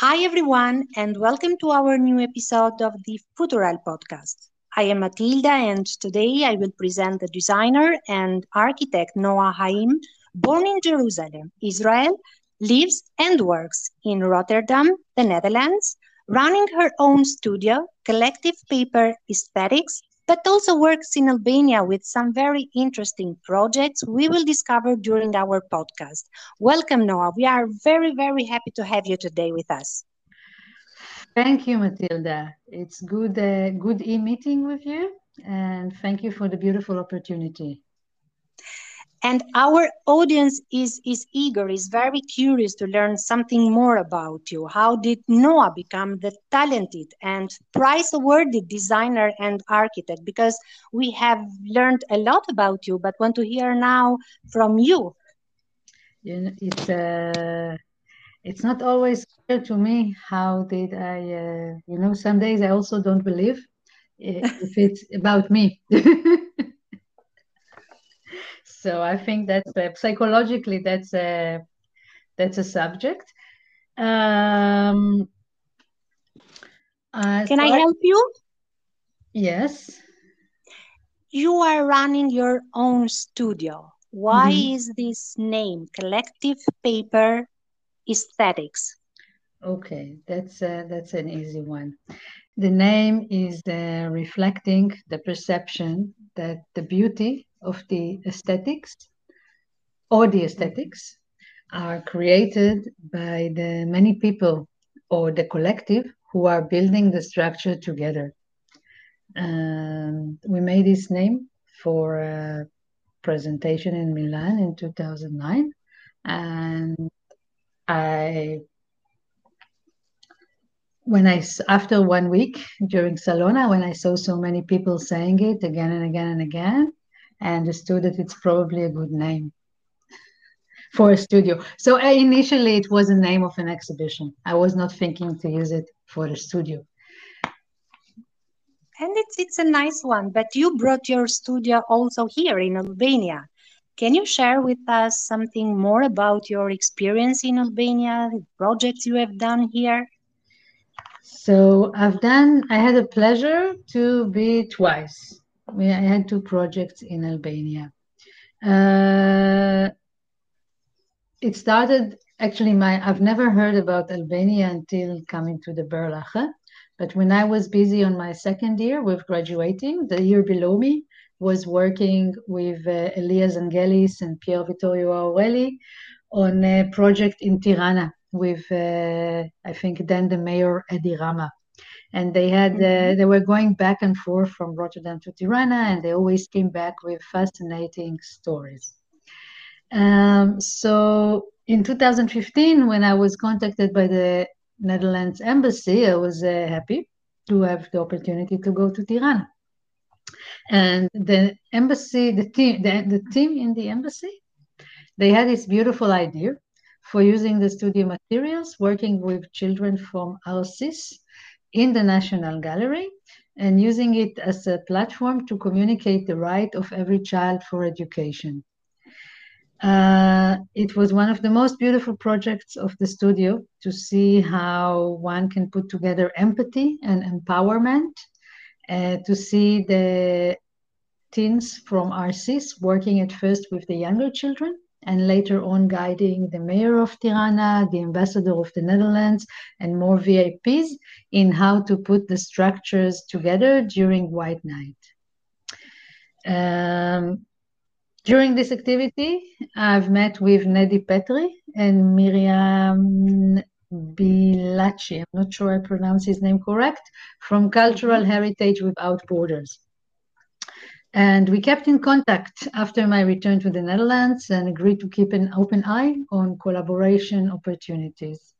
Hi, everyone, and welcome to our new episode of the Futural podcast. I am Matilda, and today I will present the designer and architect Noah Haim, born in Jerusalem, Israel, lives and works in Rotterdam, the Netherlands, running her own studio, Collective Paper Aesthetics, but also works in Albania with some very interesting projects we will discover during our podcast. Welcome, Noah. We are very, very happy to have you today with us. Thank you, Matilda. It's good, uh, good e-meeting with you, and thank you for the beautiful opportunity and our audience is is eager is very curious to learn something more about you. How did noah become the talented and prize awarded designer and architect? Because we have learned a lot about you but want to hear now from you. It's uh, it's not always clear to me how did i uh, you know some days i also don't believe if it's about me So I think that's uh, psychologically that's a that's a subject. Um, uh, Can so I help you? Yes. You are running your own studio. Why mm-hmm. is this name Collective Paper Aesthetics? Okay, that's uh, that's an easy one. The name is uh, reflecting the perception that the beauty of the aesthetics or the aesthetics are created by the many people or the collective who are building the structure together. We made this name for a presentation in Milan in 2009, and I when I after one week during Salone, when I saw so many people saying it again and again and again, I understood that it's probably a good name for a studio. So I, initially, it was the name of an exhibition. I was not thinking to use it for a studio. And it's it's a nice one. But you brought your studio also here in Albania. Can you share with us something more about your experience in Albania, the projects you have done here? So I've done. I had a pleasure to be twice I had two projects in Albania. Uh, it started actually my I've never heard about Albania until coming to the Berlage. But when I was busy on my second year with graduating, the year below me was working with uh, Elias Angelis and Pier Vittorio Aureli on a project in Tirana with, uh, I think, then the mayor Edi Rama and they had uh, mm-hmm. they were going back and forth from Rotterdam to Tirana, and they always came back with fascinating stories. Um, so in 2015, when I was contacted by the Netherlands embassy, I was uh, happy to have the opportunity to go to Tirana. And the embassy, the team, the, the team in the embassy, they had this beautiful idea for using the studio materials, working with children from Arsis, in the National Gallery and using it as a platform to communicate the right of every child for education. Uh, it was one of the most beautiful projects of the studio to see how one can put together empathy and empowerment, uh, to see the teens from Arsis working at first with the younger children and later on guiding the mayor of Tirana, the ambassador of the Netherlands, and more VIPs in how to put the structures together during White Night. Um, during this activity, I've met with Nedi Petri and Miriam Bilachi, I'm not sure I pronounce his name correct, from Cultural. Heritage Without Borders. And we kept in contact after my return to the Netherlands and agreed to keep an open eye on collaboration opportunities.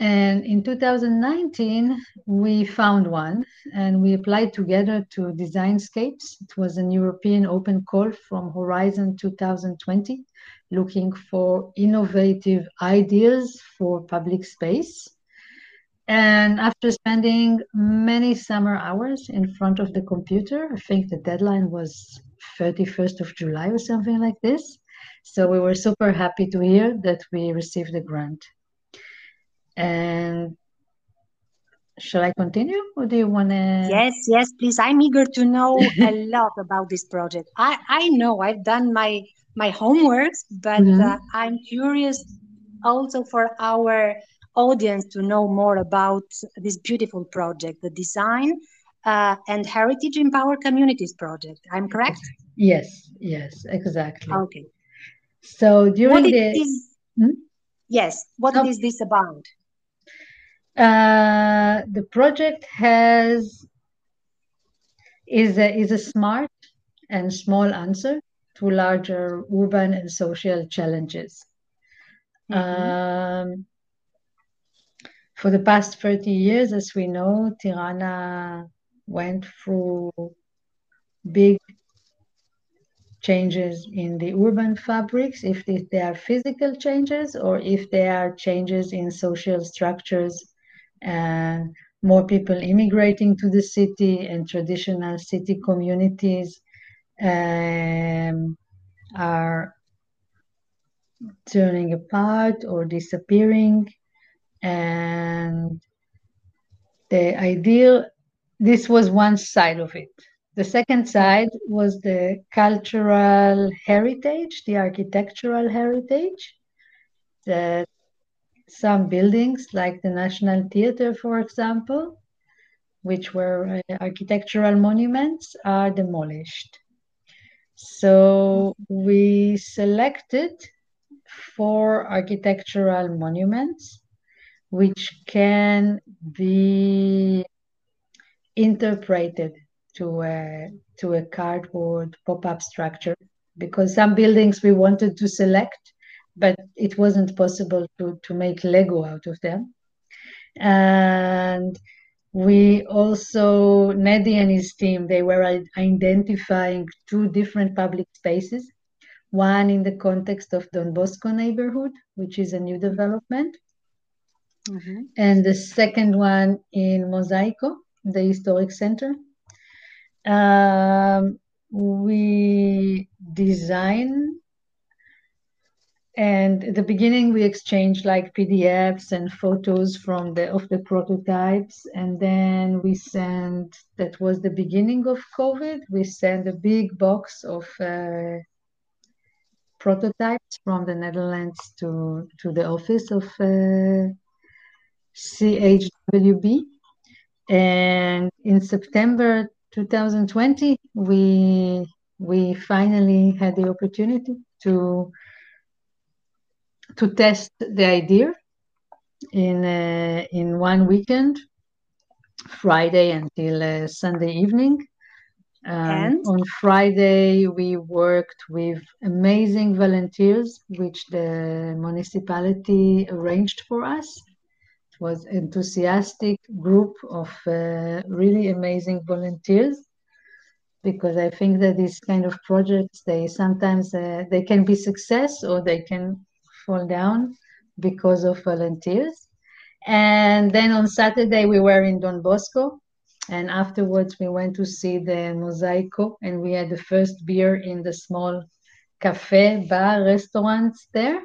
And in 2019, we found one and we applied together to Designscapes. It was an European open call from Horizon 2020, looking for innovative ideas for public space. And after spending many summer hours in front of the computer, I think the deadline was 31st of July or something like this. So we were super happy to hear that we received the grant. And shall I continue or do you want to? Yes, yes, please. I'm eager to know a lot about this project. I, I know I've done my my homeworks, but Mhm. uh, I'm curious also for our audience to know more about this beautiful project, the Design uh, and Heritage Empower Communities project. I'm correct? Yes, yes, exactly. Okay. So during it the is? Hmm? Yes. What No. is this about? uh, the project has is a, is a smart and small answer to larger urban and social challenges. Mhm. Um, for the past 30 years, as we know, Tirana went through big changes in the urban fabrics, if they are physical changes or if they are changes in social structures and more people immigrating to the city and traditional city communities um, are turning apart or disappearing. And the ideal, this was one side of it. The second side was the cultural heritage, the architectural heritage, that some buildings, like the National Theatre, for example, which were uh, architectural monuments, are demolished. So we selected four architectural monuments which can be interpreted to a, to a cardboard pop-up structure because some buildings we wanted to select but it wasn't possible to, to make Lego out of them. And we also, Nedi and his team, they were identifying two different public spaces. One in the context of Don Bosco neighborhood, which is a new development, Mhm. and the second one in Mosaico, the historic center. Um, we design and at the beginning we exchanged like PDFs and photos from the of the prototypes, and then we sent. That was the beginning of COVID. We sent a big box of uh, prototypes from the Netherlands to to the office of uh, CHWB, and in September 2020 we we finally had the opportunity to to test the idea in uh, in one weekend, Friday until uh, Sunday evening. Um, And? on Friday, we worked with amazing volunteers, which the municipality arranged for us. Was enthusiastic group of uh, really amazing volunteers because I think that these kind of projects they sometimes uh, they can be success or they can fall down because of volunteers. And then on Saturday we were in Don Bosco, and afterwards we went to see the Mosaico, and we had the first beer in the small cafe bar restaurants there.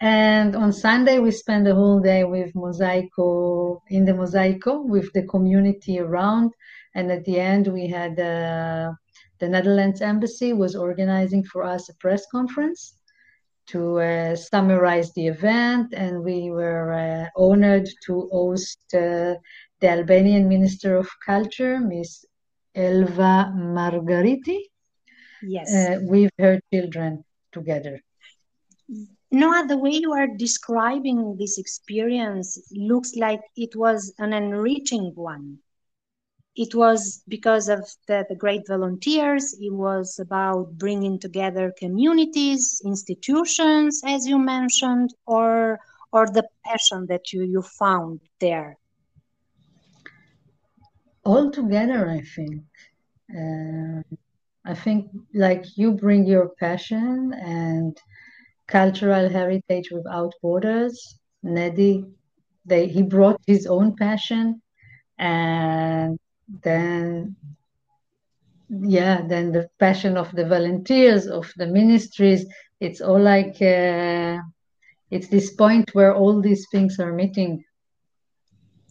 And on Sunday we spent the whole day with Mosaico in the Mosaico with the community around. And at the end we had uh, the Netherlands embassy was organizing for us a press conference to uh, summarize the event, and we were uh, honored to host uh, the Albanian Minister of Culture, Miss Elva Margariti, Yes. uh, with her children together. Noah, the way you are describing this experience looks like it was an enriching one. It was because of the, the great volunteers. It was about bringing together communities, institutions, as you mentioned, or or the passion that you, you found there. All together, I think. Uh, I think like you bring your passion and cultural heritage without borders. Nedi, they he brought his own passion, and then yeah, then the passion of the volunteers of the ministries. It's all like uh, it's this point where all these things are meeting.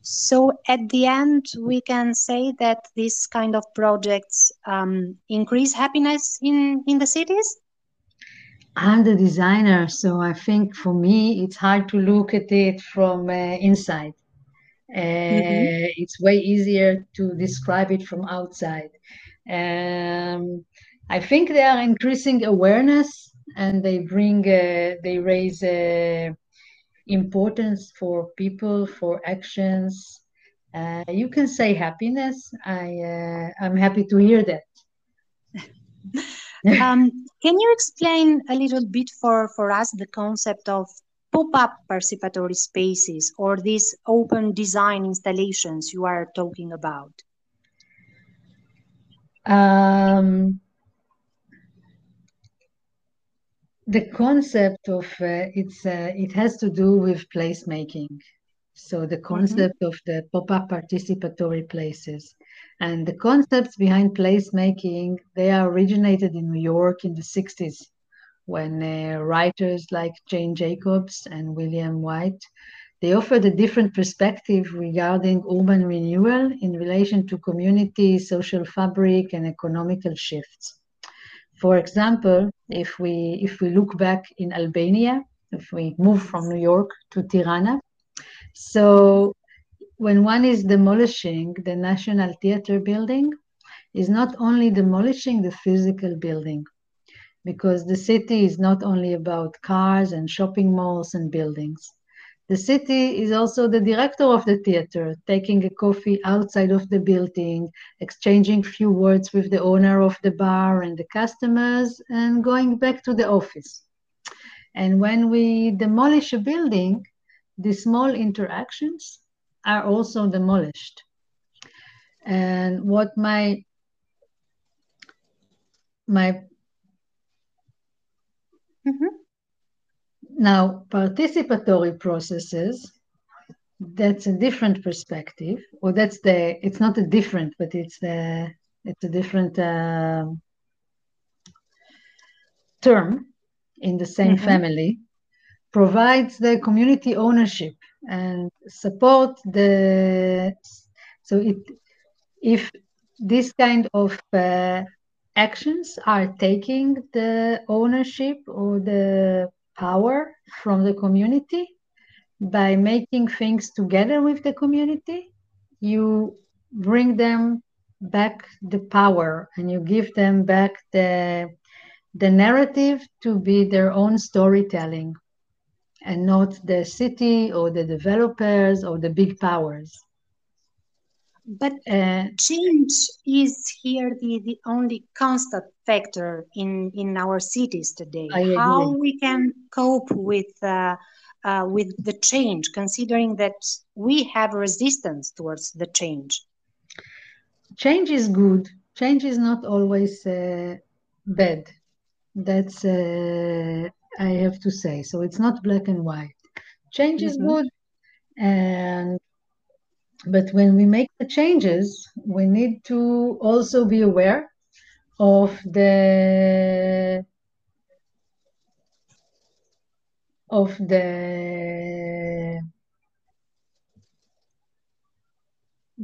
So at the end, we can say that this kind of projects um, increase happiness in, in the cities? I'm the designer, so I think for me it's hard to look at it from uh, inside. Uh, mm-hmm. It's way easier to describe it from outside. Um, I think they are increasing awareness and they bring, uh, they raise uh, importance for people, for actions. Uh, you can say happiness. I, uh, I'm happy to hear that. Um, can you explain a little bit for, for us the concept of pop-up participatory spaces or these open design installations you are talking about? Um, the concept of uh, it's uh, it has to do with placemaking so the mm-hmm. concept mm-hmm. of the pop-up participatory places and the concepts behind placemaking, they are originated in New York in the 60s when uh, writers like Jane Jacobs and William Whyte they offered a different perspective regarding urban renewal in relation to community, social fabric, and economical shifts. For example, if we if we look back in Albania, if we move from New York to Tirana, so when one is demolishing the National Theatre building, is not only demolishing the physical building, because the city is not only about cars and shopping malls and buildings. The city is also the director of the theater, taking a coffee outside of the building, exchanging few words with the owner of the bar and the customers, and going back to the office. And when we demolish a building, the small interactions are also demolished. And what my my mm-hmm. now participatory processes that's a different perspective or that's the it's not a different but it's the it's a different uh, term in the same mm-hmm. family provides the community ownership and support the so it if this kind of uh, actions are taking the ownership or the power from the community by making things together with the community you bring them back the power and you give them back the the narrative to be their own storytelling and not the city or the developers or the big powers. But uh, change is here the, the only constant factor in, in our cities today. How we can cope with uh, uh, with the change, considering that we have resistance towards the change. Change is good. Change is not always uh, bad. That's uh, I have to say. So it's not black and white. Change mm-hmm. is good, and but when we make the changes, we need to also be aware of the of the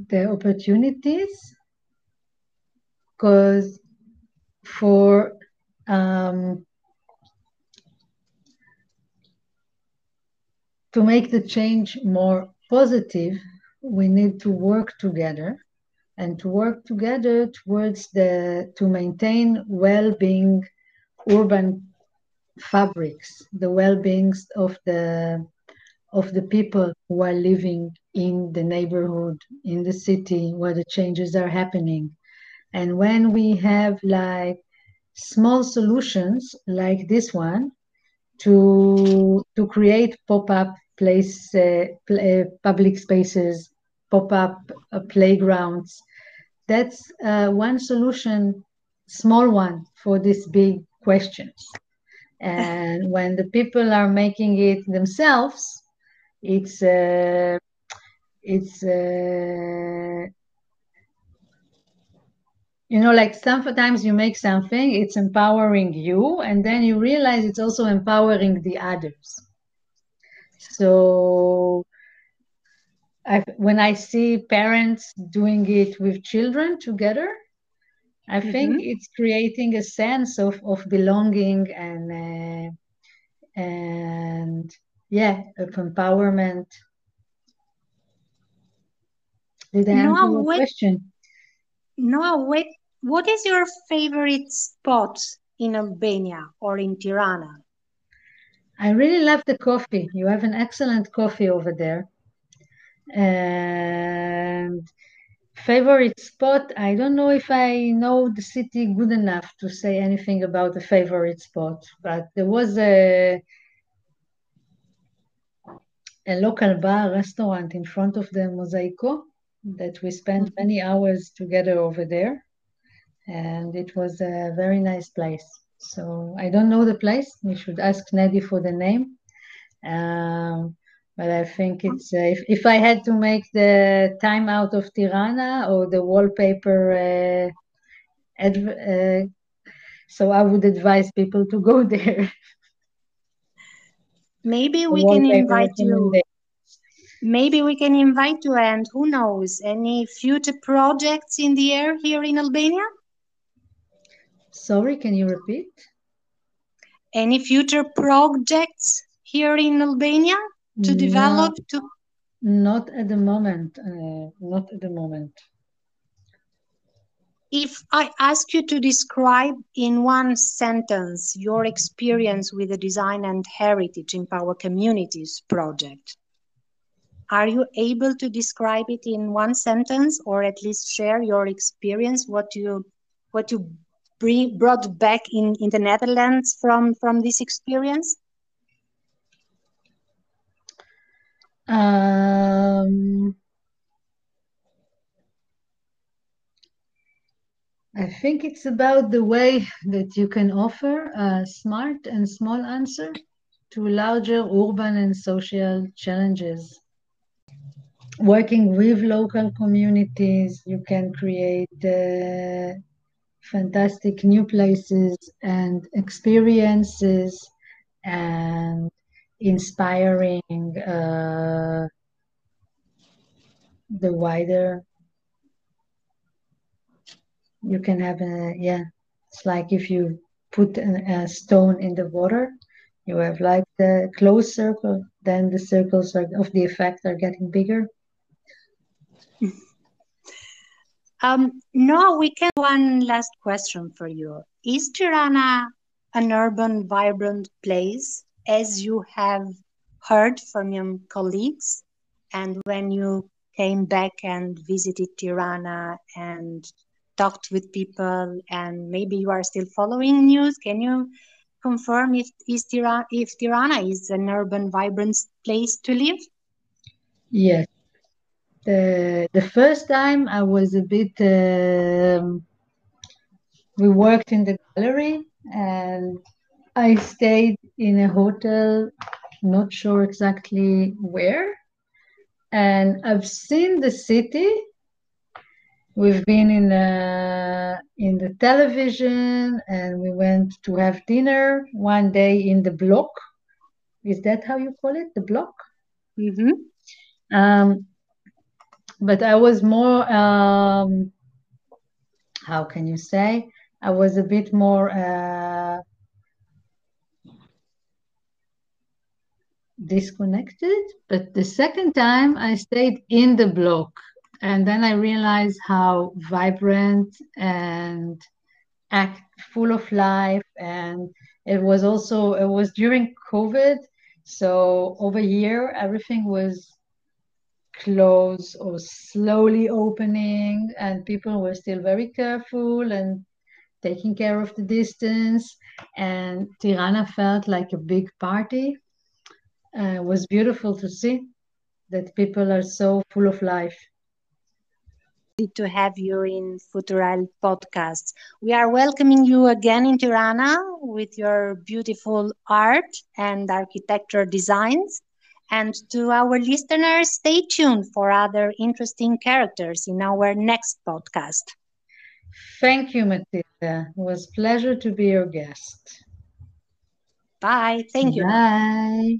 the opportunities because for um, to make the change more positive, we need to work together and to work together towards the to maintain well-being urban fabrics, the well-beings of the of the people who are living in the neighborhood, in the city where the changes are happening. And when we have like small solutions like this one to to create pop-up place uh, uh, public spaces, pop up uh, playgrounds. That's one solution, small one, for these big questions. And when the people are making it themselves, it's uh, it's uh, you know like sometimes you make something it's empowering you and then you realize it's also empowering the others So I, when I see parents doing it with children together, I mm-hmm. think it's creating a sense of, of belonging and uh, and yeah, of empowerment. Did I answer your what, question? No, wait. What is your favorite spot in Albania or in Tirana? I really love the coffee. You have an excellent coffee over there. And favorite spot, I don't know if I know the city good enough to say anything about a favorite spot, but there was a a local bar restaurant in front of the Mosaico that we spent mm-hmm. many hours together over there and it was a very nice place so i don't know the place You should ask Nedi for the name um, but I think it's uh, if, if I had to make the time out of Tirana or the wallpaper, uh, uh, so I would advise people to go there. Maybe we can invite you. Maybe we can invite you, and who knows, any future projects in the air here in Albania? Sorry, can you repeat? Any future projects here in Albania? to develop to not at the moment uh, not at the moment if i ask you to describe in one sentence your experience with the design and heritage empower communities project are you able to describe it in one sentence or at least share your experience what you what you bring, brought back in in the netherlands from from this experience Um, I think it's about the way that you can offer a smart and small answer to larger urban and social challenges. Working with local communities, you can create uh, fantastic new places and experiences and inspiring uh, the wider. You can have a yeah it's like if you put a, a stone in the water you have like the closed circle then the circles are, of the effect are getting bigger um, no we can one last question for you. Is tirana an urban vibrant place as you have heard from your colleagues? And when you came back and visited Tirana and talked with people and maybe you are still following news can you confirm if is Tirana, if Tirana is an urban vibrant place to live? Yes the the first time I was a bit um, we worked in the gallery and I stayed in a hotel, not sure exactly where. And I've seen the city. We've been in uh, in the television, and we went to have dinner one day in the block. Is that how you call it, the block? Mm-hmm. Um, but I was more. Um, how can you say? I was a bit more. Uh, disconnected. But the second time I stayed in the block. And then I realized how vibrant and act full of life. And it was also, it was during COVID. So over here, everything was closed or slowly opening, and people were still very careful and taking care of the distance. And Tirana felt like a big party uh, was beautiful to see that people are so full of life to have you in Futural Podcasts. We are welcoming you again in Tirana with your beautiful art and architecture designs. And to our listeners, stay tuned for other interesting characters in our next podcast. Thank you, Matilda. It was pleasure to be your guest. Bye. Thank you. Bye.